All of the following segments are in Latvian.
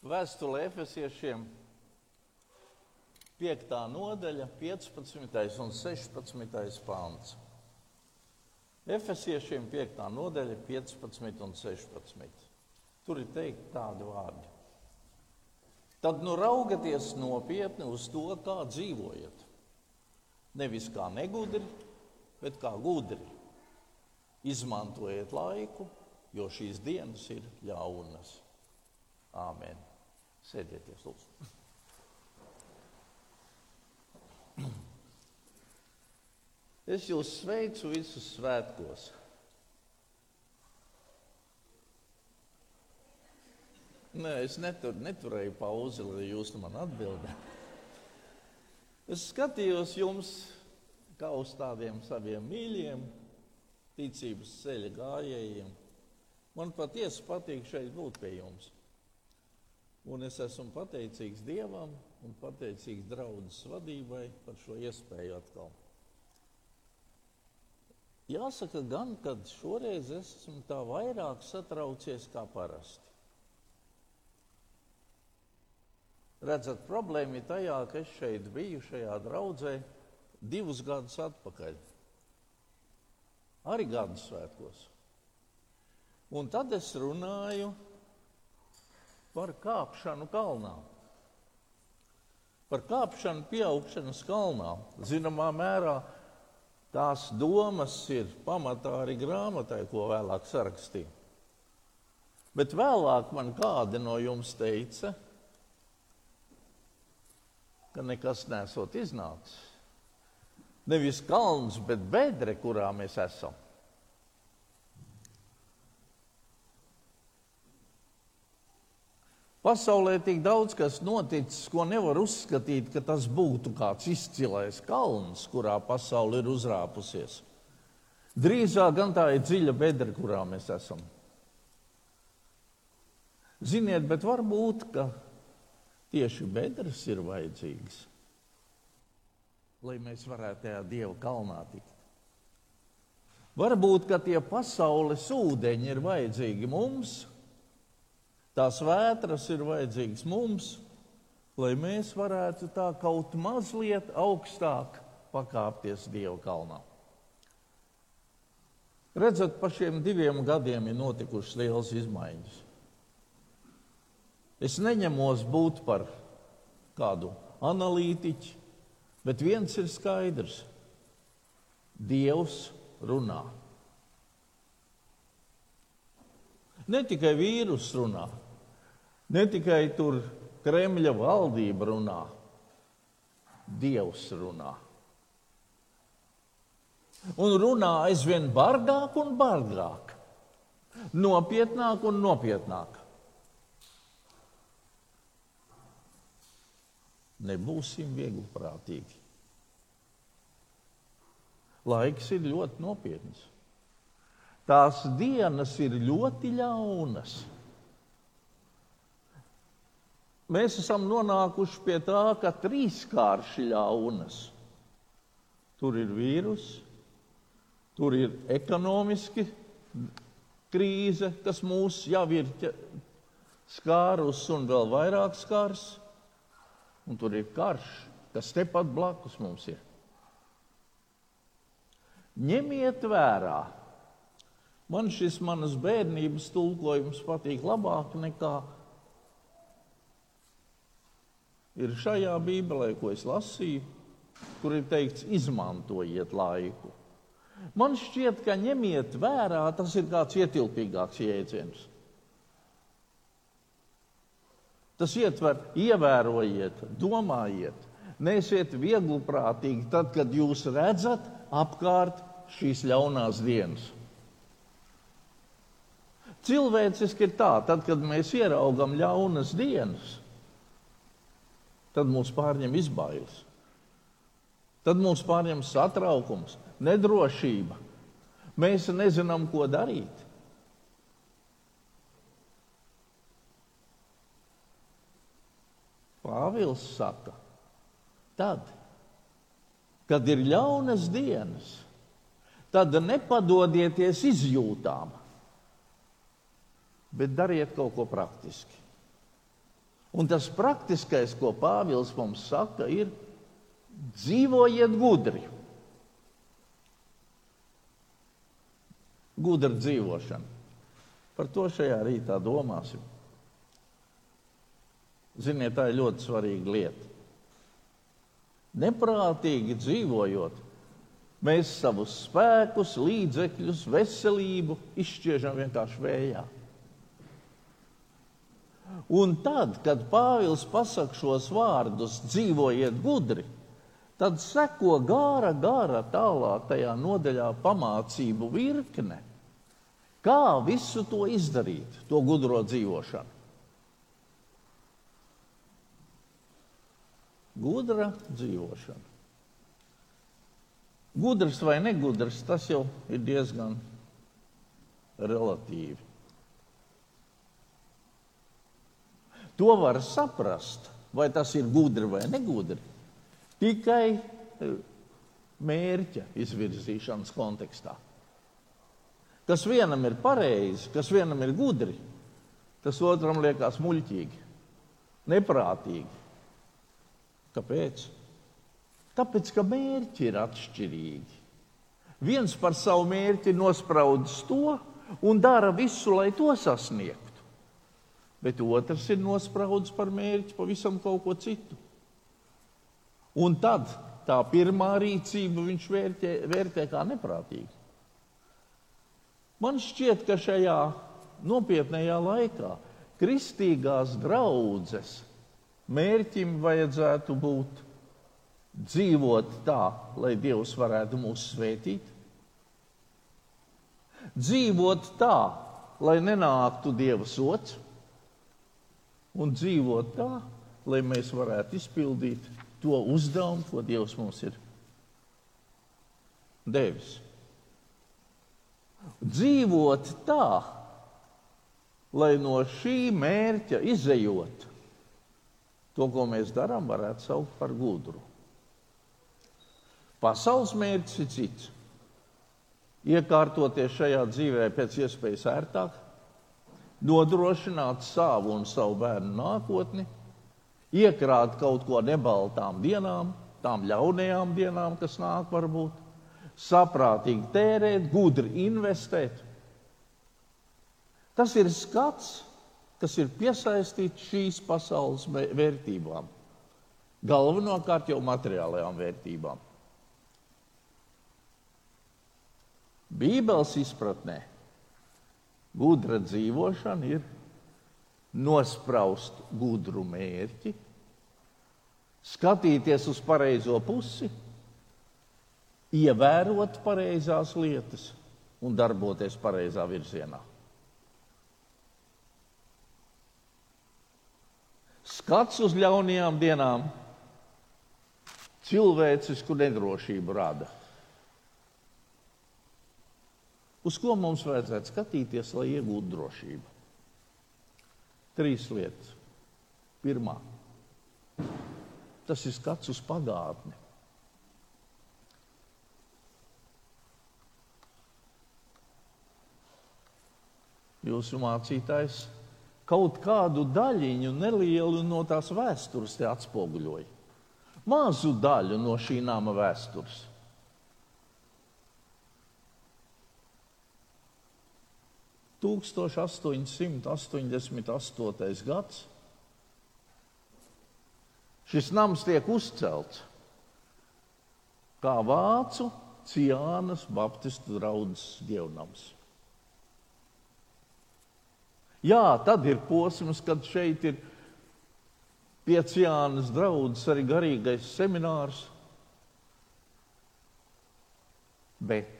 Vēstule Efesiešiem 5. nodaļa, 15. un 16. pāns. Efesiešiem 5. nodaļa, 15 un 16. Tur ir teikti tādi vārdi. Tad nu raugieties nopietni uz to, kā dzīvojat. Nevis kā negudri, bet kā gudri. Izmantojiet laiku, jo šīs dienas ir ļaunas. Āmen. Sēdieties, lūdzu. Es jūs sveicu visus svētkos. Nē, es netur, neturēju pauzi, lai jūs man atbildētu. Es skatījos jums kā uz tādiem saviem mīļiem, ticības ceļa gājējiem. Man patiesi patīk šeit būt pie jums. Un es esmu pateicīgs Dievam un pateicīgs draudzes vadībai par šo iespēju atkal. Jāsaka, gan, kad šoreiz esmu tā vairāk satraucies kā parasti. Redzat, problēma ir tajā, ka es šeit biju šajā draudzē divus gadus atpakaļ. Arī gadu svētkos. Un tad es runāju par kāpšanu kalnā. Par kāpšanu pieaugšanas kalnā. Zināmā mērā tās domas ir pamatā arī grāmatai, ko vēlāk sarakstīju. Bet vēlāk man kādi no jums teica, ka nekas nesot iznācis. Nevis kalns, bet bedre, kurā mēs esam. Pasaulē ir tik daudz kas noticis, ko nevar uzskatīt, ka tas būtu kāds izcilais kalns, kurā pasaule ir uzrāpusies. Drīzāk gan tā ir dziļa bedra, kurā mēs esam. Ziniet, bet varbūt tieši bedres ir vajadzīgas, lai mēs varētu tajā Dieva kalnā tikt. Varbūt tie pasaules ūdeņi ir vajadzīgi mums, Tās vētras ir vajadzīgas mums, lai mēs varētu tā kaut mazliet augstāk pakāpties Dieva kalnā. Redzat, pa šiem diviem gadiem ir notikušas lielas izmaiņas. Es neņemos būt par kādu analītiķu, bet viens ir skaidrs. Dievs runā. Ne tikai vīrus runā, ne tikai tur Kremļa valdība runā, Dievs runā. Un runā aizvien bargāk un bargāk, nopietnāk un nopietnāk. Nebūsim viegli prātīgi. Laiks ir ļoti nopietns. Tās dienas ir ļoti ļaunas. Mēs esam nonākuši pie tā, ka trīskārši ļaunas. Tur ir vīrus, tur ir ekonomiski krīze, kas mūs jau ir skārus un vēl vairāk skārs, un tur ir karš, kas tepat blakus mums ir. Ņemiet vērā, Man šis manas bērnības tulkojums patīk labāk nekā ir šajā Bībelē, ko es lasīju, kur ir teikts, izmantojiet laiku. Man šķiet, ka ņemiet vērā, tas ir kāds ietilpīgāks jēdziens. Tas ietver, ievērojiet, domājiet, nesiet viegliprātīgi tad, kad jūs redzat apkārt šīs ļaunās dienas. Cilvēciski ir tā, tad, kad mēs ieraugam ļaunas dienas, tad mūs pārņem izbailes. Tad mūs pārņem satraukums, nedrošība. Mēs nezinām, ko darīt. Pāvils saka, tad, kad ir ļaunas dienas, tad nepadodieties izjūtām bet dariet kaut ko praktiski. Un tas praktiskais, ko Pāvils mums saka, ir dzīvojiet gudri. Gudra dzīvošana. Par to šajā rītā domāsim. Ziniet, tā ir ļoti svarīga lieta. Neprātīgi dzīvojot, mēs savus spēkus, līdzekļus, veselību izšķiežam vienkārši vējā. Un tad, kad Pāvils pasakā šos vārdus, dzīvojiet gudri, tad seko gara, gara tālāk tajā nodaļā pamācību virkne. Kā visu to izdarīt, to gudro dzīvošanu? Gudra dzīvošana. Gudrs vai negudrs, tas jau ir diezgan relatīvi. To var saprast, vai tas ir gudri vai negudri, tikai e, mērķa izvirzīšanas kontekstā. Kas vienam ir pareizi, kas vienam ir gudri, tas otram liekas muļķīgi, neprātīgi. Kāpēc? Tāpēc, ka mērķi ir atšķirīgi. Viens par savu mērķi nospraudis to un dara visu, lai to sasniegtu. Bet otrs ir nospraudis par mērķi pavisam kaut ko citu. Un tad tā pirmā rīcība viņš vērtē, vērtē kā neprātīgu. Man šķiet, ka šajā nopietnējā laikā kristīgās draudzes mērķim vajadzētu būt dzīvot tā, lai Dievs varētu mūs svētīt, dzīvot tā, lai nenāktu Dieva sots, un dzīvot tā, lai mēs varētu izpildīt to uzdevumu, ko Dievs mums ir devis. Dzīvot tā, lai no šī mērķa izējot, to, ko mēs darām, varētu saukt par gudru. Pasaules mērķis ir cits. Iekārtoties šajā dzīvē pēc iespējas ērtāk, nodrošināt savu un savu bērnu nākotni, iekrāt kaut ko nebaltām dienām, tām ļaunajām dienām, kas nāk, varbūt, saprātīgi tērēt, gudri investēt. Tas ir skats, kas ir piesaistīts šīs pasaules vērtībām. Galvenokārt jau materiālajām vērtībām. Bībeles izpratnē gudra dzīvošana ir nospraust gudru mērķi, skatīties uz pareizo pusi, ievērot pareizās lietas un darboties pareizā virzienā. Skats uz ļaunajām dienām cilvēcisku nedrošību rada. Uz ko mums vajadzētu skatīties, lai iegūtu drošību? Trīs lietas. Pirmā, tas ir skats uz pagātni. Jūsu mācītājs kaut kādu daļiņu, nelielu no tās vēstures atspoguļoja. Mazu daļu no šī nama vēstures. 1888. gads. Šis nams tiek uzcelts kā Vācu Ciānas Baptistu draugs dievnams. Jā, tad ir posms, kad šeit ir pie Ciānas draugs arī garīgais seminārs. Bet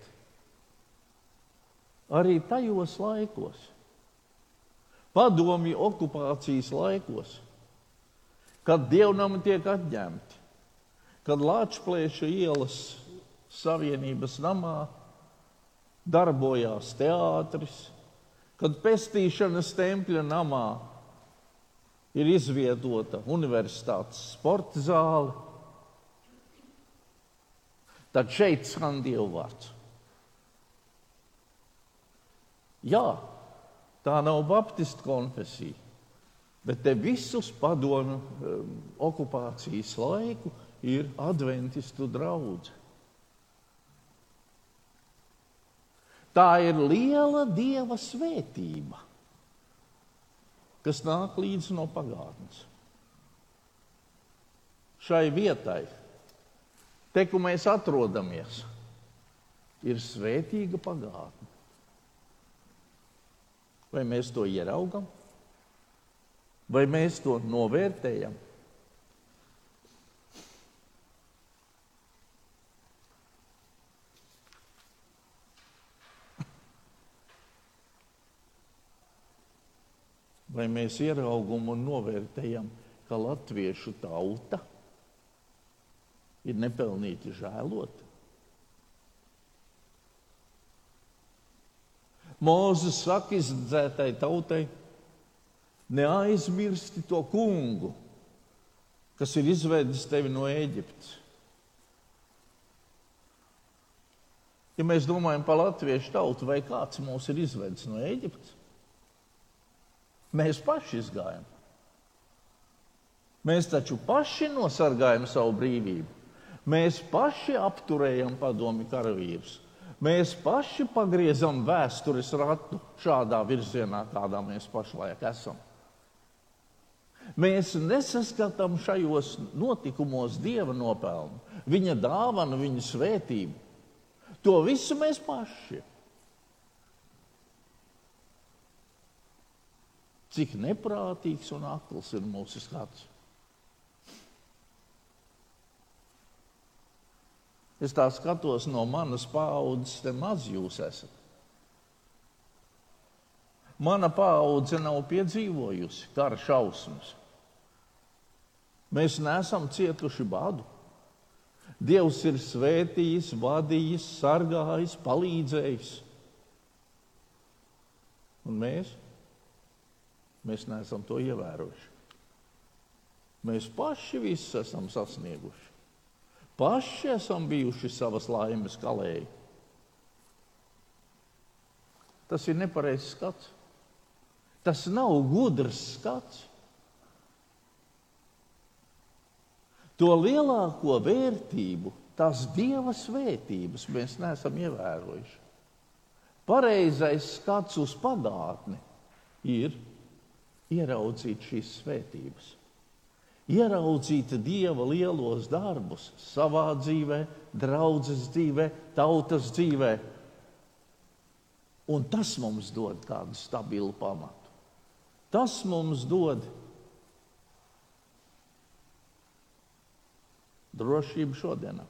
arī tajos laikos, padomju okupācijas laikos, kad dievnami tiek atņemti, kad Latvijas ielas Savienības namā darbojās teātris, kad pestīšanas tempļa namā ir izvietota universitātes sporta zāle, tad šeit skan Dieva vārds. Jā, tā nav Baptistu konfesija. Bet te visus padomu um, okupācijas laiku ir adventistu draugs. Tā ir liela dieva svētība, kas nāk līdzi no pagātnes. Šai vietai, te, kur mēs atrodamies, ir svētīga pagātne. Vai mēs to ieraugam? Vai mēs to novērtējam? Vai mēs ieraugam un novērtējam, ka latviešu tauta ir nepelnīti žēlota? Mūzes saka izdzētai tautai, neaizmirsti to kungu, kas ir izvedis tevi no Ēģiptes. Ja mēs domājam par latviešu tautu, vai kāds mūs ir izvedis no Ēģiptes, mēs paši izgājām. Mēs taču paši nosargājam savu brīvību. Mēs paši apturējam padomi karavīrus. Mēs paši pagriezam vēstures ratu šādā virzienā, kādā mēs pašlaik esam. Mēs nesaskatām šajos notikumos dieva nopelnu, viņa dāvanu, viņa svētību. To visu mēs paši. Cik neprātīgs un akls ir mūsu skats. Es tā skatos no manas paudzes, te maz jūs esat. Mana paudze nav piedzīvojusi kara šausmas. Mēs neesam cietuši badu. Dievs ir svētījis, vadījis, sargājis, palīdzējis. Un mēs? Mēs neesam to ievērojuši. Mēs paši visu esam sasnieguši. Paši esam bijuši savas laimes kalēji. Tas ir nepareizs skats. Tas nav gudrs skats. To lielāko vērtību, tās dieva svētības mēs neesam ievērojuši. Pareizais skats uz pagātni ir ieraudzīt šīs svētības ieraudzīt Dieva lielos darbus savā dzīvē, draudzes dzīvē, tautas dzīvē. Un tas mums dod tādu stabilu pamatu. Tas mums dod drošību šodienā.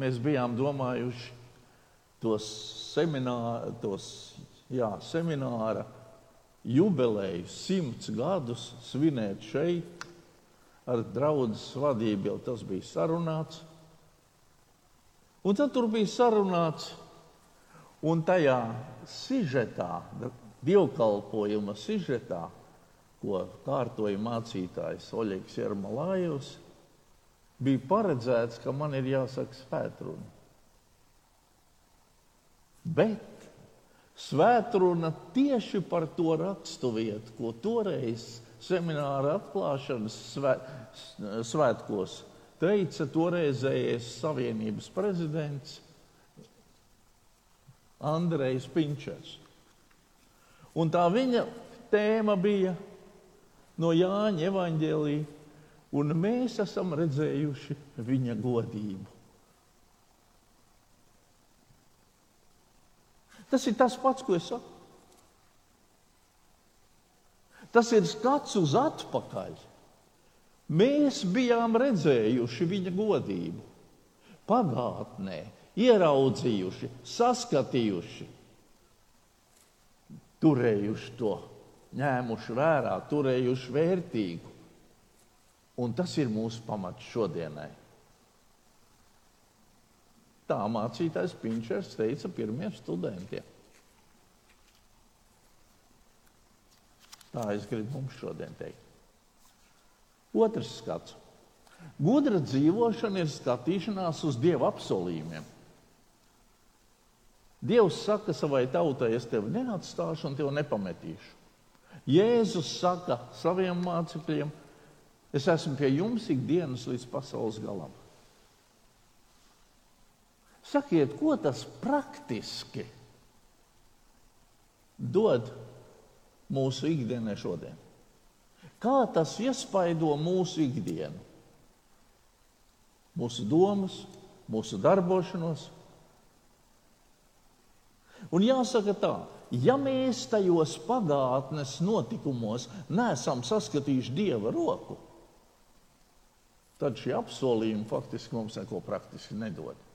Mēs bijām domājuši tos semināru, tos jā, semināru jubileju, simts gadus svinēt šeit ar draugu vadību. Jau tas bija sarunāts. Un tad tur bija sarunāts, un tajā sižetā, dievkalpojuma sižetā, ko kārtoja mācītājs Oļegs Jermalājus, bija paredzēts, ka man ir jāsaka svētruna. Bet Svētruna tieši par to raksturvietu, ko toreiz semināra atklāšanas svē, svētkos teica toreizējais Savienības prezidents Andrejs Pinčers. Un tā viņa tēma bija no Jāņa evaņģēlī, un mēs esam redzējuši viņa godību. Tas ir tas pats, ko es saku. Tas ir skats uz atpakaļ. Mēs bijām redzējuši viņa godību, pagātnē, ieraudzījuši, saskatījuši, turējuši to, ņēmuši vērā, turējuši vērtīgu. Un tas ir mūsu pamats šodienai. Tā mācītājs Pinčers teica pirmiem studentiem. Tā es gribu mums šodien teikt. Otrs skats. Gudra dzīvošana ir skatīšanās uz Dieva apsolījumiem. Dievs saka savai tautai, es tevi neatstāšu un tevi nepametīšu. Jēzus saka saviem mācekļiem, es esmu pie jums ikdienas līdz pasaules galam. Sakiet, ko tas praktiski dod mūsu ikdienai šodien? Kā tas iespaido mūsu ikdienu? Mūsu domas, mūsu darbošanos. Un jāsaka tā, ja mēs tajos pagātnes notikumos neesam saskatījuši dieva roku, tad šie apsolījumi faktiski mums neko praktiski nedod.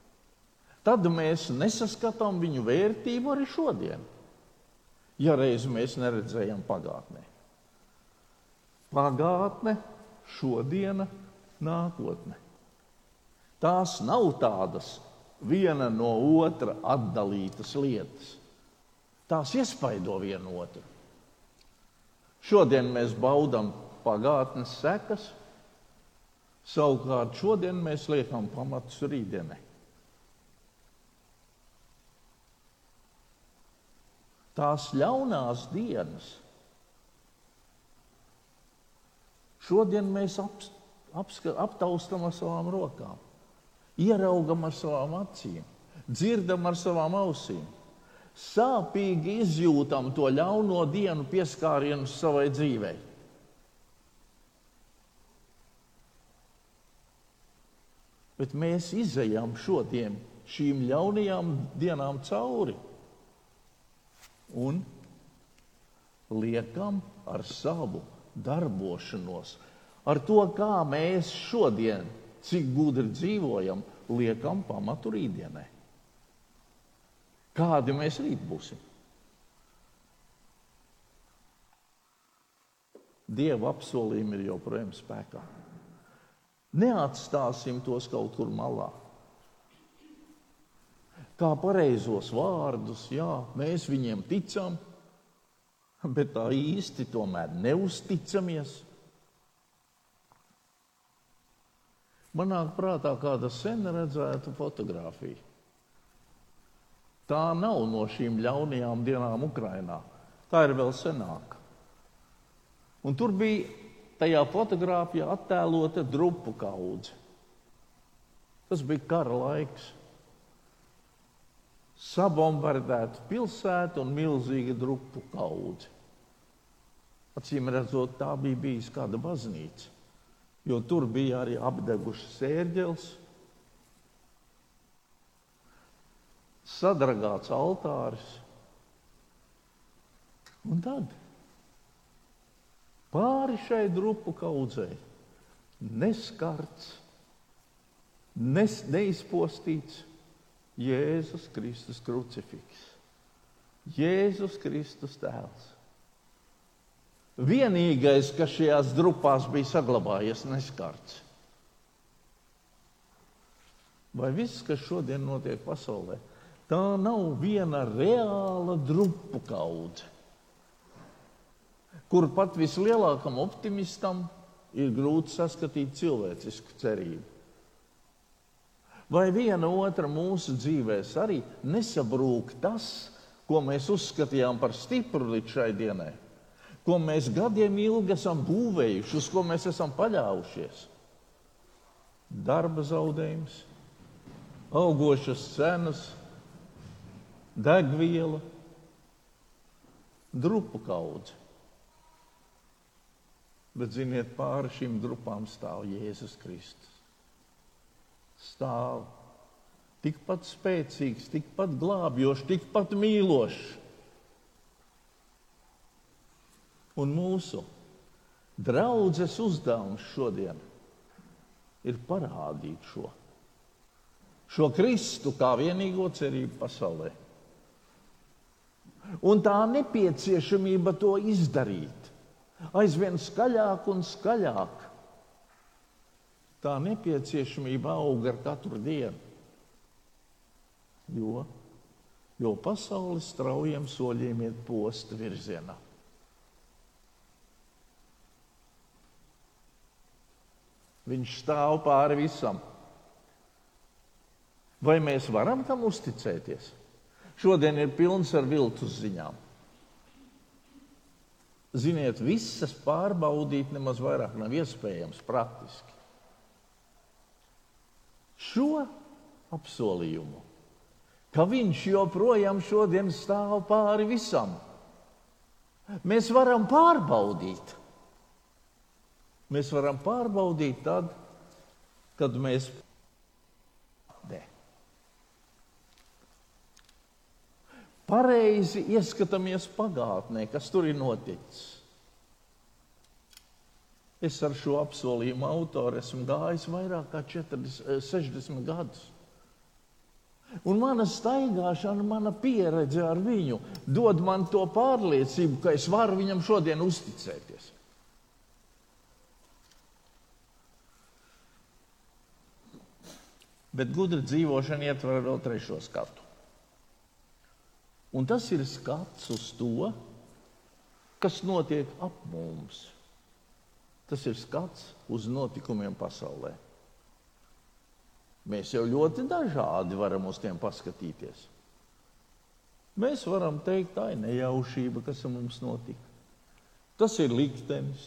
Tad mēs nesaskatām viņu vērtību arī šodien, ja reiz mēs neredzējām pagātnē. Pagātne, šodiena, nākotne. Tās nav tādas viena no otra atdalītas lietas. Tās iespaido vienu otru. Šodien mēs baudām pagātnes sekas, savukārt šodien mēs liekam pamatus rītdienai. Tās ļaunās dienas. Šodien mēs ap, aptaustam ar savām rokām ieraugam ar savām acīm, dzirdam ar savām ausīm. Sāpīgi izjūtam to ļauno dienu pieskārienu savai dzīvei. Bet mēs izējām šodien šīm ļaunajām dienām cauri un liekam ar savu darbošanos, ar to, kā mēs šodien cik gudri dzīvojam, liekam pamatu rītdienai. Kādi mēs rīt būsim? Dieva apsolījumi ir joprojām spēkā. Neatstāsim tos kaut kur malā. Kā pareizos vārdus, jā, mēs viņiem ticam, bet tā īsti tomēr neusticamies. Man nāk prātā kāda sen redzēta fotografija. Tā nav no šīm ļaunajām dienām Ukrajinā. Tā ir vēl senāka. Un tur bija tajā fotografijā attēlota drupu kaudze. Tas bija kara laiks. Sabombardēta pilsēta un milzīga drupu kaudze. Acīm redzot, tā bija bijusi kāda baznīca jo tur bija arī apdegušas sērģeles, sadragāts altāris. Un tad pāri šai drupu kaudzei neskarts, nes, neizpostīts Jēzus Kristus krucifiks, Jēzus Kristus tēls. Vienīgais, kas šajās drupās bija saglabājies neskarts. Vai viss, kas šodien notiek pasaulē, tā nav viena reāla drupu kaudze, kur pat vislielākam optimistam ir grūti saskatīt cilvēcisku cerību. Vai viena otra mūsu dzīvēs arī nesabrūk tas, ko mēs uzskatījām par stipru līdz šai dienai? ko mēs gadiem ilgi esam būvējuši, uz ko mēs esam paļāvušies. Darba zaudējums, augošas cenas, degviela, drupu kaudze. Bet, ziniet, pāri šīm grupām stāv Jēzus Kristus. Stāv tikpat spēcīgs, tikpat glābjošs, tikpat mīlošs Un mūsu draudzes uzdevums šodien ir parādīt šo, šo Kristu kā vienīgo cerību pasaulē. Un tā nepieciešamība to izdarīt aizvien skaļāk un skaļāk. Tā nepieciešamība aug ar katru dienu. Jo, jo pasaule straujiem soļiem iet posta virzienā. Viņš stāv pāri visam. Vai mēs varam tam uzticēties? Šodien ir pilns ar viltus ziņām. Ziniet, visas pārbaudīt nemaz vairāk nav iespējams praktiski. Šo apsolījumu, ka viņš joprojām šodien stāv pāri visam, mēs varam pārbaudīt. Mēs varam pārbaudīt tad, kad mēs pareizi ieskatāmies pagātnē, kas tur ir noticis. Es ar šo apsolījumu autoru esmu gājis vairāk kā 40, 60 gadus. Un mana staigāšana, mana pieredze ar viņu dod man to pārliecību, ka es varu viņam šodien uzticēties. Bet gudra dzīvošana ietver vēl trešo skatu. Un tas ir skats uz to, kas notiek ap mums. Tas ir skats uz notikumiem pasaulē. Mēs jau ļoti dažādi varam uz tiem paskatīties. Mēs varam teikt, tā ir nejaušība, kas mums notika. Tas ir liktenis.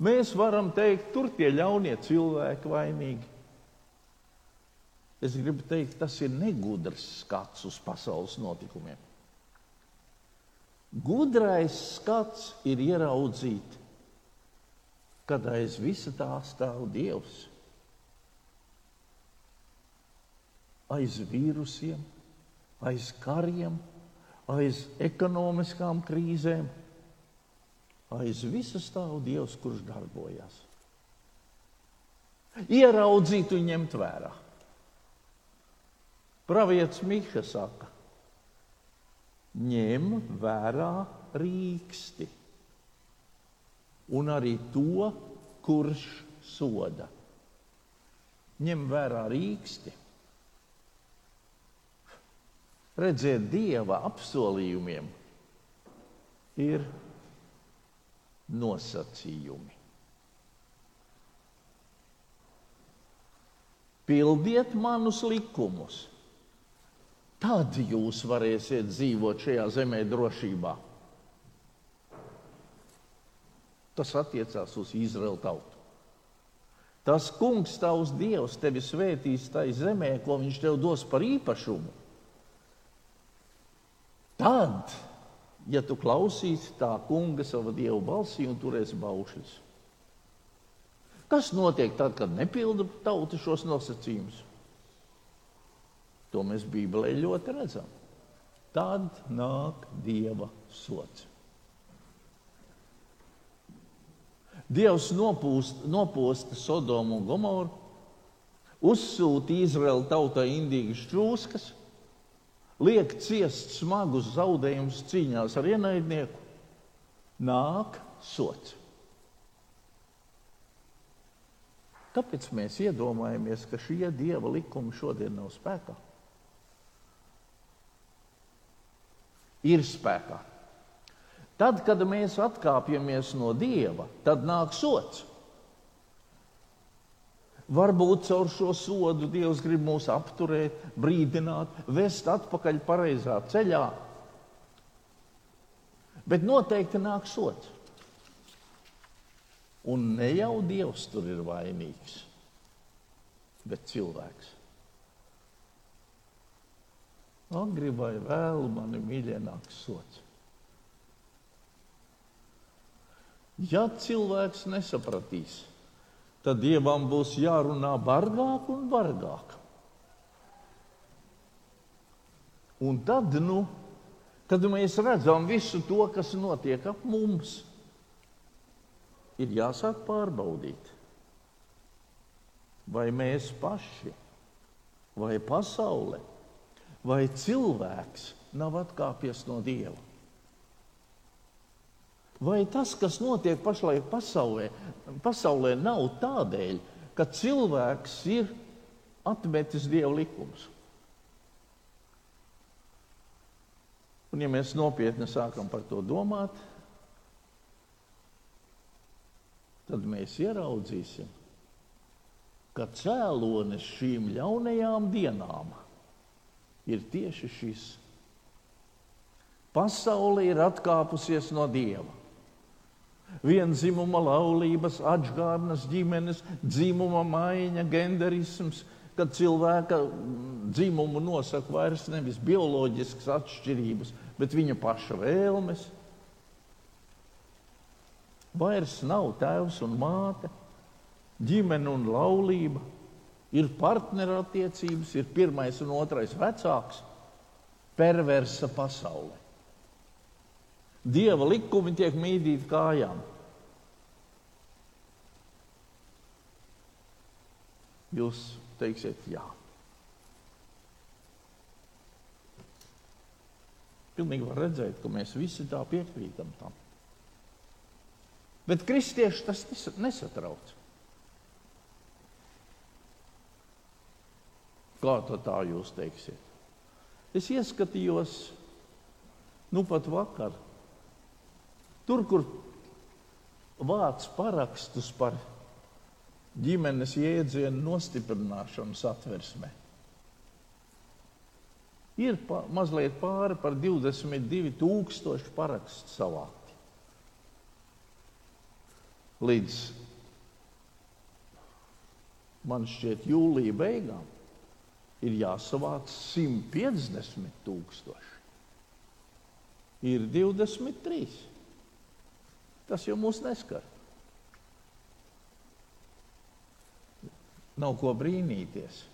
Mēs varam teikt, tur tie ļaunie cilvēki vainīgi. Es gribu teikt, tas ir negudrs skats uz pasaules notikumiem. Gudrais skats ir ieraudzīt, kad aiz visa tā stāv Dievs. Aiz vīrusiem, aiz kariem, aiz ekonomiskām krīzēm, aiz visa stāv Dievs, kurš darbojas. Ieraudzīt un ņemt vērā. Pravietis Miha saka, ņem vērā rīksti un arī to, kurš soda. Ņem vērā rīksti. Redziet, Dieva apsolījumiem ir nosacījumi. Pildiet manus likumus, Tad jūs varēsiet dzīvot šajā zemē drošībā. Tas attiecās uz Izraēlu tautu. Tas kungs, tavs dievs, tevi svētīs tajā zemē, ko viņš tev dos par īpašumu. Tad, ja tu klausīsi tā kunga savu dievu balsī un turēsi baušļus, kas notiek tad, kad nepilda tauta šos nosacījumus? To mēs Bībelē ļoti redzam. Tad nāk Dieva sots. Dievs nopūst, noposta Sodomu un Gomoru, uzsūta Izraēla tautai indīgas čūskas, liek ciest smagus zaudējumus cīņās ar ienaidnieku, nāk sots. Kāpēc mēs iedomājamies, ka šie dieva likumi šodien nav spēkā? ir spēkā. Tad, kad mēs atkāpjamies no Dieva, tad nāk sots. Varbūt caur šo sodu Dievs grib mūs apturēt, brīdināt, vest atpakaļ pareizā ceļā. Bet noteikti nāk sots. Un ne jau Dievs tur ir vainīgs, bet cilvēks. Agri vai vēlu mani mīļie nāks sots. Ja cilvēks nesapratīs, tad dievam būs jārunā bargāk un bargāk. Un tad, nu, kad mēs redzam visu to, kas notiek ap mums, ir jāsāk pārbaudīt, vai mēs paši, vai pasaule vai cilvēks nav atkāpies no Dieva. Vai tas, kas notiek pašlaik pasaulē, pasaulē nav tādēļ, ka cilvēks ir atmetis Dieva likumus? Un, ja mēs nopietni sākam par to domāt, tad mēs ieraudzīsim, ka cēlonis šīm ļaunajām dienām ir tieši šis Pasaule ir atkāpusies no Dieva. Viena dzimuma laulības, atgādnes ģimenes, dzimuma maiņa, genderisms, kad cilvēka dzimumu nosaka vairs nevis bioloģiskas atšķirības, bet viņa paša vēlmes. Vairs nav tēvs un māte, ģimene un laulība, ir partnerattiecības, ir pirmais un otrais vecāks, perversa pasaule. Dieva likumi tiek mīdīti kājām. Jūs teiksiet, jā. Pilnīgi var redzēt, ka mēs visi tā piekrītam tam. Bet kristieši tas nesatrauc. Kā tā jūs teiksiet? Es ieskatījos, nu pat vakar, tur, kur vāc parakstus par ģimenes jēdzienu nostiprināšanu satversmē. Ir pa, mazliet pāri par 22,000 parakstu savākti. Līdz man šķiet, jūlija beigām ir jāsavāc 150 tūkstoši. Ir 23. Tas jau mūs neskar. Nav ko brīnīties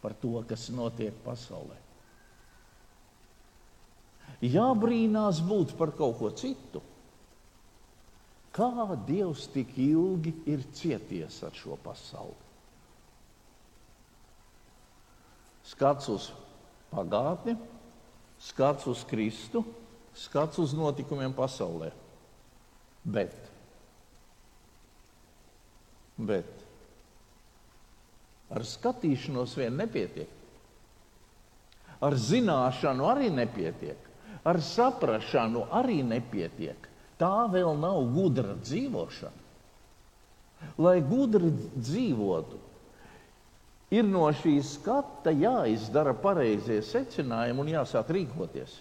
par to, kas notiek pasaulē. Jābrīnās būt par kaut ko citu. Kā Dievs tik ilgi ir cieties ar šo pasauli? skats uz pagātni, skats uz Kristu, skats uz notikumiem pasaulē. Bet, bet ar skatīšanos vien nepietiek. Ar zināšanu arī nepietiek, ar saprāšanu arī nepietiek. Tā vēl nav gudra dzīvošana. Lai gudri dzīvotu, ir no šī skata jāizdara pareizie secinājumi un jāsāk rīkoties.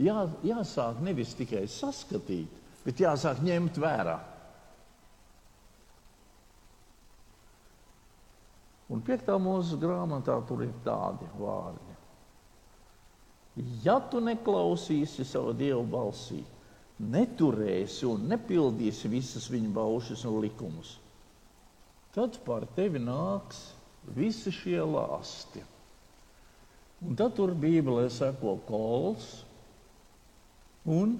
Jā, jāsāk nevis tikai saskatīt, bet jāsāk ņemt vērā. Un piektā mūsu grāmatā tur ir tādi vārdi. Ja tu neklausīsi savu dievu balsī, neturēsi un nepildīsi visas viņa baušas un likumus, tad par tevi nāks visi šie lāsti. Un tad tur Bībelē seko kols un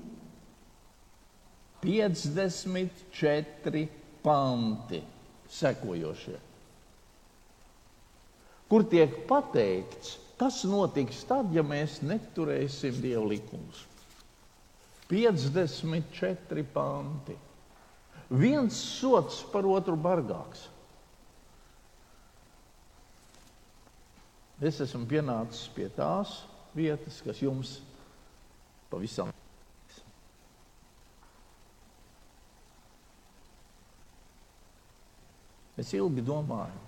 54 panti sekojošie, kur tiek pateikts, kas notiks tad, ja mēs neturēsim Dieva likumus. 54 panti. Viens sots par otru bargāks. Es esmu pienācis pie tās vietas, kas jums pavisam. Es ilgi domāju,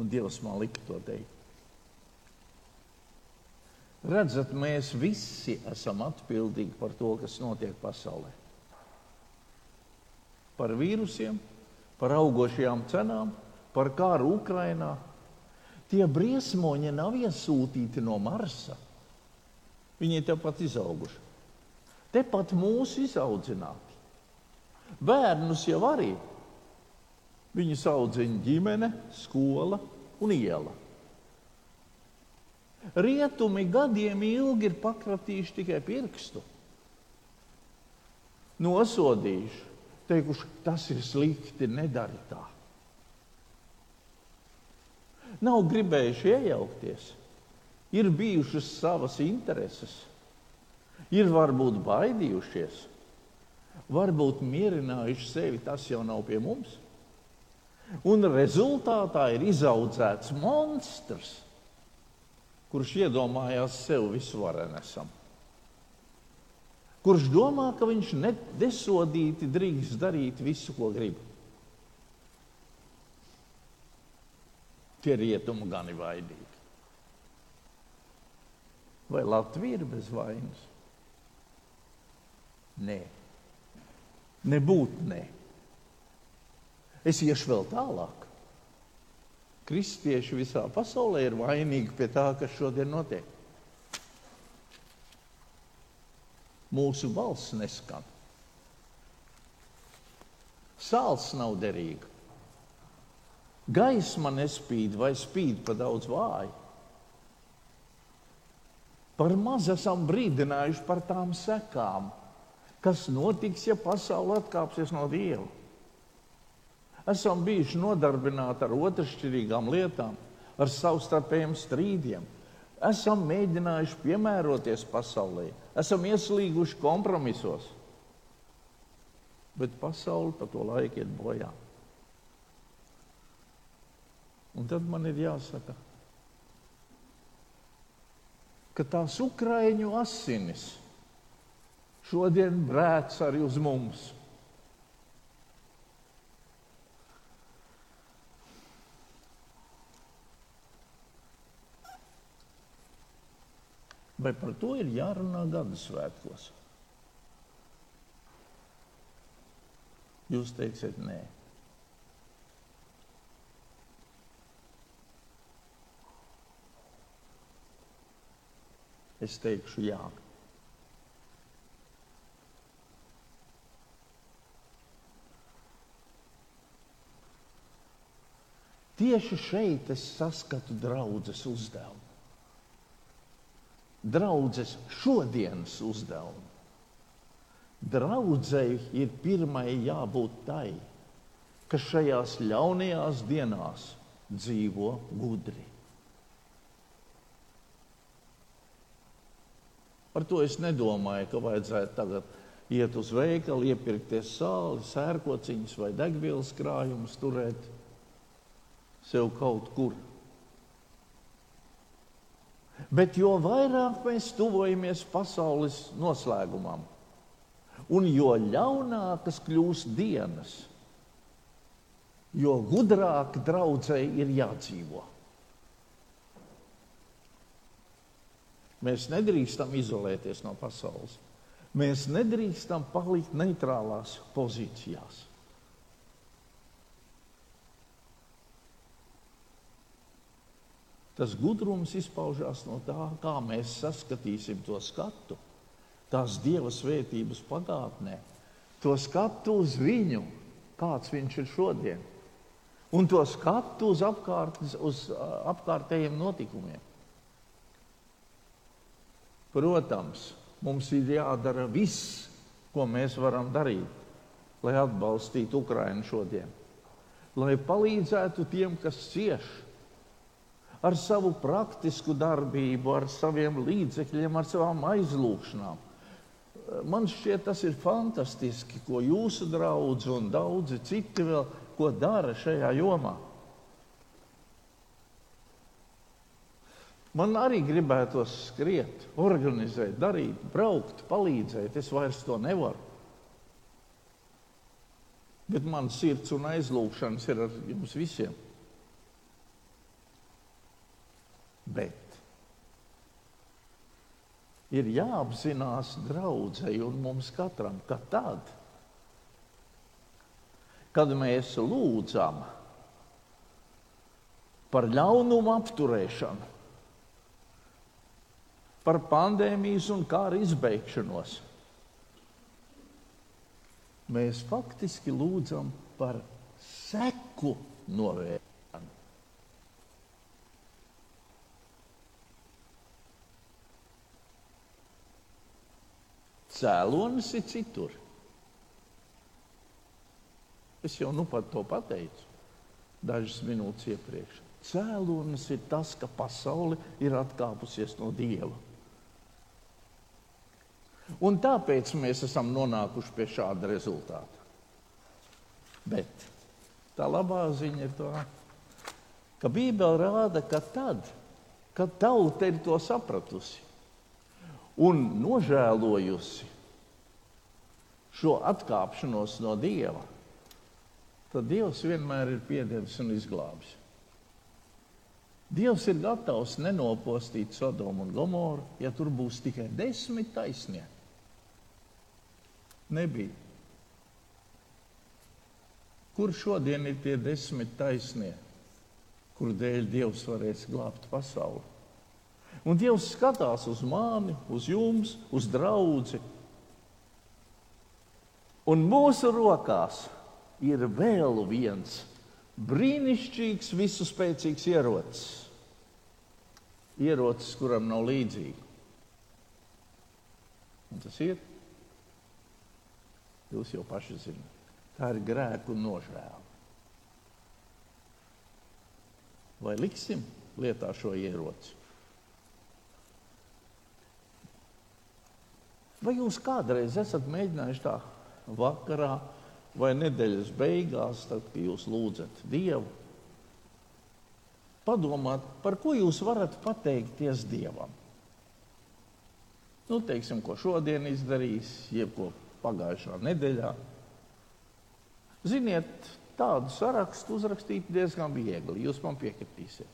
un Dievs man lika to teikt. Redzat, mēs visi esam atbildīgi par to, kas notiek pasaulē. Par vīrusiem, par augošajām cenām, par kāru Ukrajinā, Tie briesmoņi nav iesūtīti no Marsa. Viņi ir tepat izauguši. Tepat mūsu izaudzināti. Bērnus jau arī. Viņus audzina ģimene, skola un iela. Rietumi gadiem ilgi ir pakratījuši tikai pirkstu. Nosodījuši, teikuši, tas ir slikti, nedari tā nav gribējuši iejaukties. Ir bijušas savas intereses, ir varbūt baidījušies, varbūt mierinājuši sevi, tas jau nav pie mums. Un rezultātā ir izaudzēts monstrs, kurš iedomājās sev visvarenesam. Kurš domā, ka viņš nesodīti drīkst darīt visu, ko grib. tie rietumu gan ir vaidīgi. Vai Latvija ir bez vainas? Nē, nebūt nē. Es iešu vēl tālāk. Kristieši visā pasaulē ir vainīgi pie tā, kas šodien notiek. Mūsu balss neskan. Sāls nav derīga. Gaisma nespīd vai spīd pa daudz vāju. Par maz esam brīdinājuši par tām sekām, kas notiks, ja pasaule atkāpsies no Dieva. Esam bijuši nodarbināti ar otršķirīgām lietām, ar savstarpējiem strīdiem. Esam mēģinājuši piemēroties pasaulē, esam ieslīguši kompromisos. Bet pasaule pa to laiku iet bojā. Un tad man ir jāsaka, ka tās ukraiņu asinis šodien brēc arī uz mums. Vai par to ir jārunā gada svētkos? Jūs teiksiet, nē. Es teikšu, jā. Tieši šeit es saskatu draudzes uzdevumu. Draudzes šodienas uzdevumu. Draudzēji ir pirmai jābūt tai, kas šajās ļaunajās dienās dzīvo gudri. Par to es nedomāju, ka vajadzētu tagad iet uz veikalu, iepirkties sāli, sērkociņus vai degvielas krājumus, turēt sev kaut kur. Bet jo vairāk mēs tuvojamies pasaules noslēgumam, un jo ļaunākas kļūst dienas, jo gudrāk draudzēji ir jādzīvo. Mēs nedrīkstam izolēties no pasaules. Mēs nedrīkstam palikt neitrālās pozīcijās. Tas gudrums izpaužās no tā, kā mēs saskatīsim to skatu, tās dieva svētības pagātnē, to skatu uz viņu, kāds viņš ir šodien, un to skatu uz, apkārt, uz apkārtējiem notikumiem. Protams, mums ir jādara viss, ko mēs varam darīt, lai atbalstītu Ukraiņu šodien, lai palīdzētu tiem, kas cieš ar savu praktisku darbību, ar saviem līdzekļiem, ar savām aizlūgšanām. Man šķiet, tas ir fantastiski, ko jūsu draugi un daudzi citi vēl dara šajā jomā. Man arī gribētos skriet, organizēt, darīt, braukt, palīdzēt. Es vairs to nevaru. Bet man sirds un aizlūgšanas ir ar jums visiem. Bet ir jāapzinās draudzēji un mums katram, ka tad, kad mēs lūdzam par ļaunumu apturēšanu, par pandēmijas un kara izbeigšanos. Mēs faktiski lūdzam par seku novēršanu. Cēlonis ir citur. Es jau nu pat to pateicu dažas minūtes iepriekš. Cēlonis ir tas, ka pasaule ir atkāpusies no Dieva. Un tāpēc mēs esam nonākuši pie šāda rezultāta. Bet tā labā ziņa ir tā, ka Bībele rāda, ka tad, kad tauta ir to sapratusi un nožēlojusi šo atkāpšanos no Dieva, tad Dievs vienmēr ir piedevis un izglābis. Dievs ir gatavs nenopostīt Sodomu un Gomoru, ja tur būs tikai desmit taisnie. Nebija. Kur šodien ir tie desmit taisnie, kur dēļ Dievs varēs glābt pasauli? Un Dievs skatās uz mani, uz jums, uz draugu. Un mūsu rokās ir vēl viens brīnišķīgs, visu spēcīgs ierocis. Ierocis, kuram nav līdzīga. Un tas ir. Jūs jau paši zināt. Tā ir grēku nožēla. Vai liksim lietā šo ieroci? Vai jūs kādreiz esat mēģinājuši tā vakarā vai nedēļas beigās, tad, kad jūs lūdzat Dievu, padomāt, par ko jūs varat pateikties Dievam. Nu, teiksim, ko šodien izdarījis, jeb ko pagājušā nedēļā. Ziniet, tādu sarakstu uzrakstīt diezgan viegli. Jūs man piekritīsiet.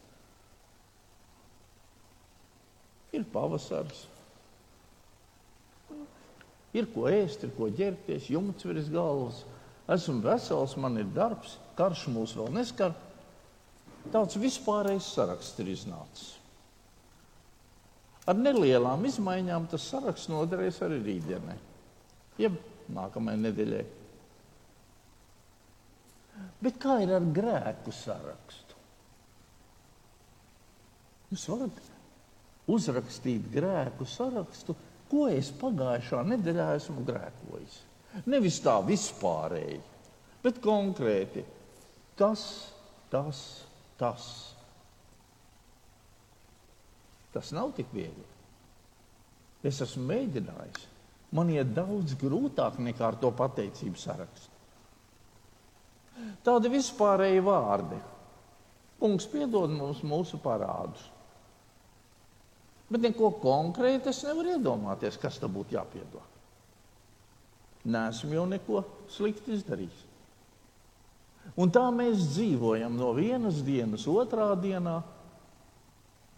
Ir pavasaris, ir ko ēst, ir ko ģērbties, jumts virs galvas esmu vesels, man ir darbs, karš mūs vēl neskar. Tāds vispārējais saraksts ir iznācis. Ar nelielām izmaiņām tas saraksts noderēs arī rītdienai, jeb nākamajai nedēļai. Bet kā ir ar grēku sarakstu? Jūs varat uzrakstīt grēku sarakstu, ko es pagājušā nedēļā esmu grēkojis. Nevis tā vispārēji, bet konkrēti. Tas, tas, tas. Tas nav tik viegli. Es esmu mēģinājis. Man ir daudz grūtāk nekā ar to pateicību sarakstu. Tādi vispārēji vārdi. Kungs piedod mums mūsu parādus. Bet neko konkrēti es nevaru iedomāties, kas tam būtu jāpiedod. Nesmu jau neko slikti izdarījis. Un tā mēs dzīvojam no vienas dienas, otrā dienā,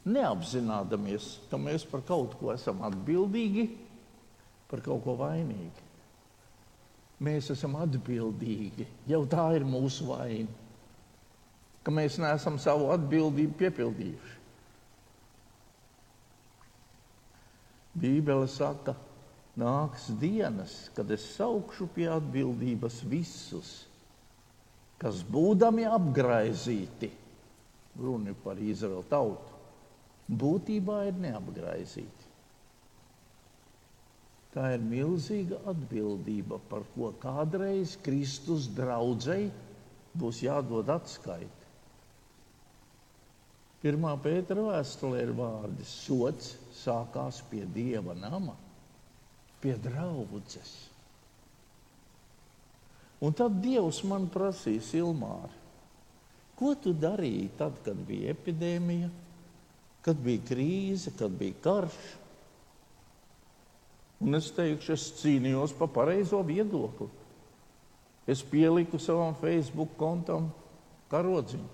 neapzināmies, ka mēs par kaut ko esam atbildīgi, par kaut ko vainīgi. Mēs esam atbildīgi. Jau tā ir mūsu vaina, ka mēs neesam savu atbildību piepildījuši. Bībele saka, ka nāks dienas, kad es saukšu pie atbildības visus, kas būdami apgaizīti, runa par Izraēlu tautu, būtībā ir neapgaizīti. Tā ir milzīga atbildība, par ko kādreiz Kristus draudzēji būs jādod atskaiti. Pirmā pētera vēstulē ir vārdi: sots sākās pie dieva nama pie draudzes. Un tad Dievs man prasīja, Ilmāri, ko tu darīji tad, kad bija epidēmija, kad bija krīze, kad bija karš? Un es teikšu, es cīnījos par pareizo viedokli. Es pieliku savam Facebook kontam karodziņu.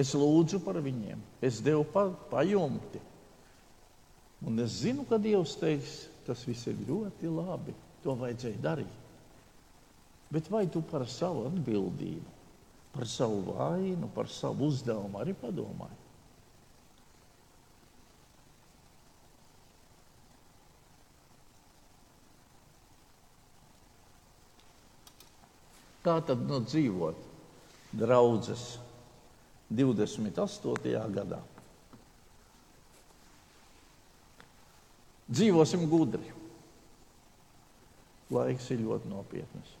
Es lūdzu par viņiem, es devu pa, pajumti. Un es zinu, ka Dievs teiks, Tas viss ir ļoti labi. To vajadzēja darīt. Bet vai tu par savu atbildību, par savu vainu, par savu uzdevumu arī padomāji? Kā tad nu dzīvot draudzes 28. gadā? Dzīvosim gudri. Laiks ir ļoti nopietns.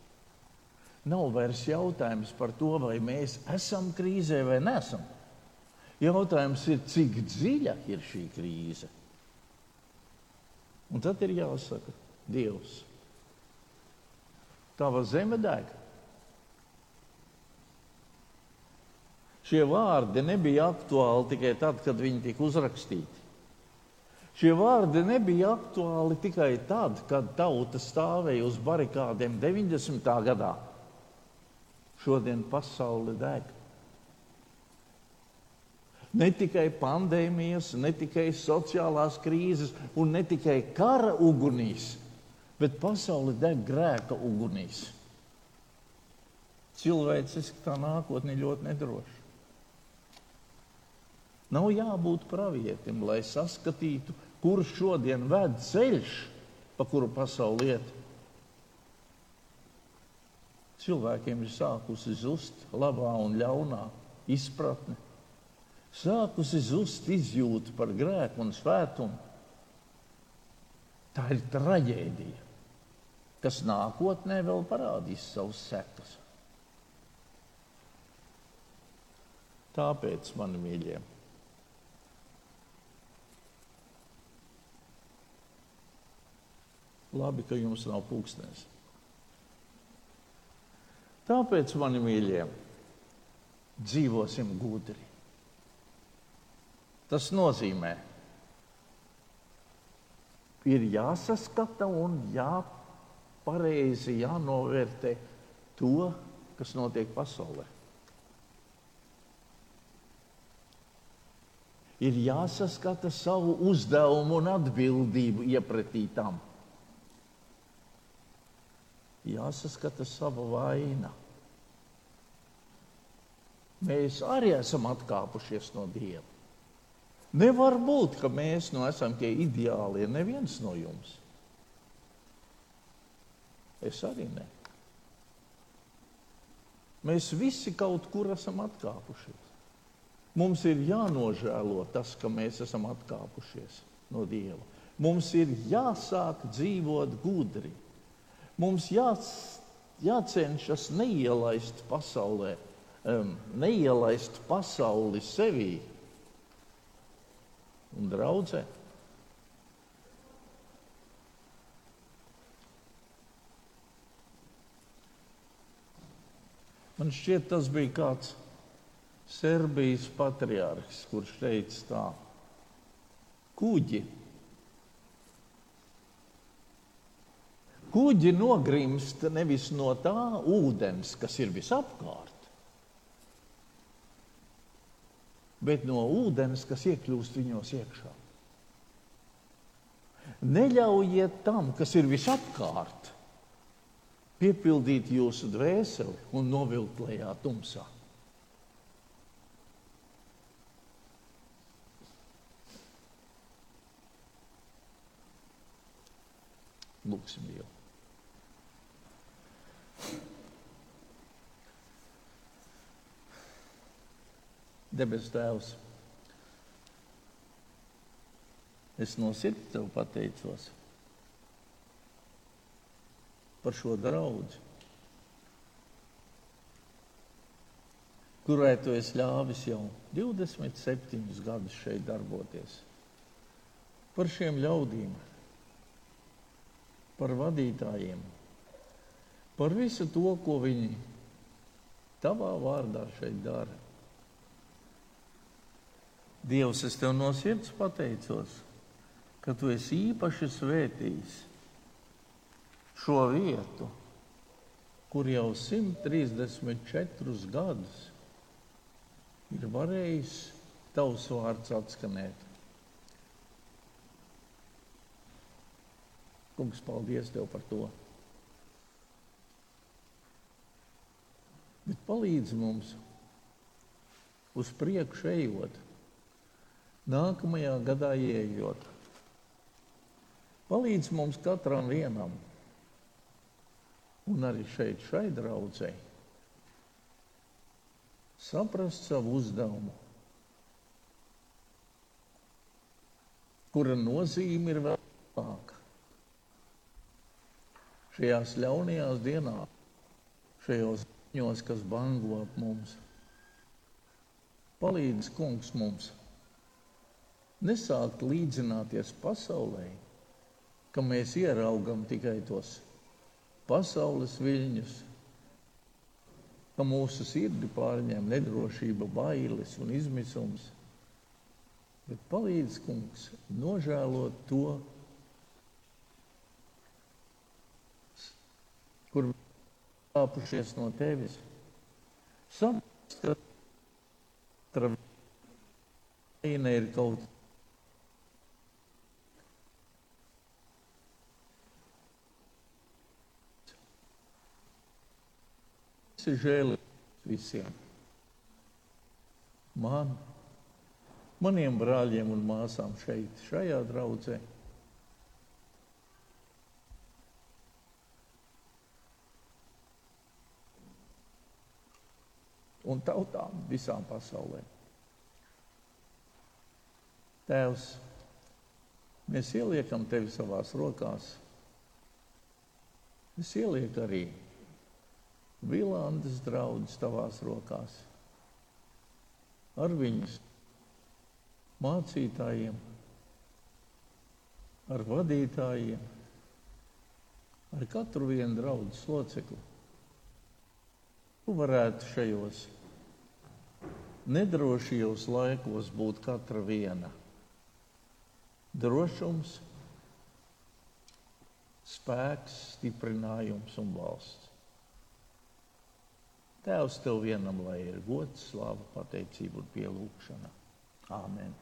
Nav vairs jautājums par to, vai mēs esam krīzē vai nesam. Jautājums ir, cik dziļa ir šī krīze. Un tad ir jāsaka, Dievs, tava zeme deg. Šie vārdi nebija aktuāli tikai tad, kad viņi tika uzrakstīti. Šie vārdi nebija aktuāli tikai tad, kad tauta stāvēja uz barikādiem 90. gadā. Šodien pasaule deg. Ne tikai pandēmijas, ne tikai sociālās krīzes un ne tikai kara ugunīs, bet pasaule deg grēka ugunīs. Cilvēciski tā nākotne ļoti nedroša. Nav jābūt pravietim, lai saskatītu, kurš šodien ved ceļš, pa kuru pasauli iet. Cilvēkiem ir sākusi zust labā un ļaunā izpratne, sākusi zust izjūta par grēku un svētumu. Tā ir traģēdija, kas nākotnē vēl parādīs savus sekas. Tāpēc, mani mīļie, labi, ka jums nav pulkstenis. Tāpēc, mani mīļie, dzīvosim gudri. Tas nozīmē, ir jāsaskata un jāpareizi jānovērtē to, kas notiek pasaulē. Ir jāsaskata savu uzdevumu un atbildību iepratī tam. Jāsaskata sava vaina. Mēs arī esam atkāpušies no Dieva. Nevar būt, ka mēs nu esam tie ideālie. Neviens no jums. Es arī ne. Mēs visi kaut kur esam atkāpušies. Mums ir jānožēlo tas, ka mēs esam atkāpušies no Dieva. Mums ir jāsāk dzīvot gudri. Mums jā, jācenšas neielaist pasaulē, um, neielaist pasauli sevī un draudzē. Man šķiet, tas bija kāds Serbijas patriārhs, kurš teica tā: kuģi. Kuģi nogrimst nevis no tā ūdens, kas ir visapkārt, bet no ūdens, kas iekļūst viņos iekšā. Neļaujiet tam, kas ir visapkārt, piepildīt jūsu dvēseli un novilkt lejā tumsā. Lūksim Dievu. Debes Tēvs, es no sirds tev pateicos par šo draugu, kurai tu esi ļāvis jau 27 gadus šeit darboties. Par šiem ļaudīm, par vadītājiem, par visu to, ko viņi tavā vārdā šeit dara. Dievs, es tev no sirds pateicos, ka tu esi īpaši svētījis šo vietu, kur jau 134 gadus ir varējis tavs vārds atskanēt. Kungs, paldies Tev par to. Bet palīdz mums uz priekšu ejot, nākamajā gadā ieejot. Palīdz mums katram vienam, un arī šeit, šai draudzēji, saprast savu uzdevumu, kura nozīme ir vēl lielāka šajās ļaunajās dienās, šajos ziņos, kas bango ap mums. Palīdz kungs mums nesākt līdzināties pasaulē, ka mēs ieraugam tikai tos pasaules viļņus, ka mūsu sirdi pārņem nedrošība, bailes un izmisums. Bet palīdz kungs nožēlot to, kur kāpušies no tevis. Saprast, ka Viņa ir kaut kas ir žēlīgs visiem. Man, maniem brāļiem un māsām šeit, šajā draudzē. Un tautām visām pasaulē. Tēvs, mēs ieliekam tevi savās rokās. Es ielieku arī Vilandes draugus tavās rokās. Ar viņus mācītājiem, ar vadītājiem, ar katru vienu draugu locekli. Tu varētu šajos nedrošajos laikos būt katra viena. Drošums, spēks, stiprinājums un valsts. Tēvs tev vienam, lai ir gods, slāva, pateicība un pielūgšana. Āmen!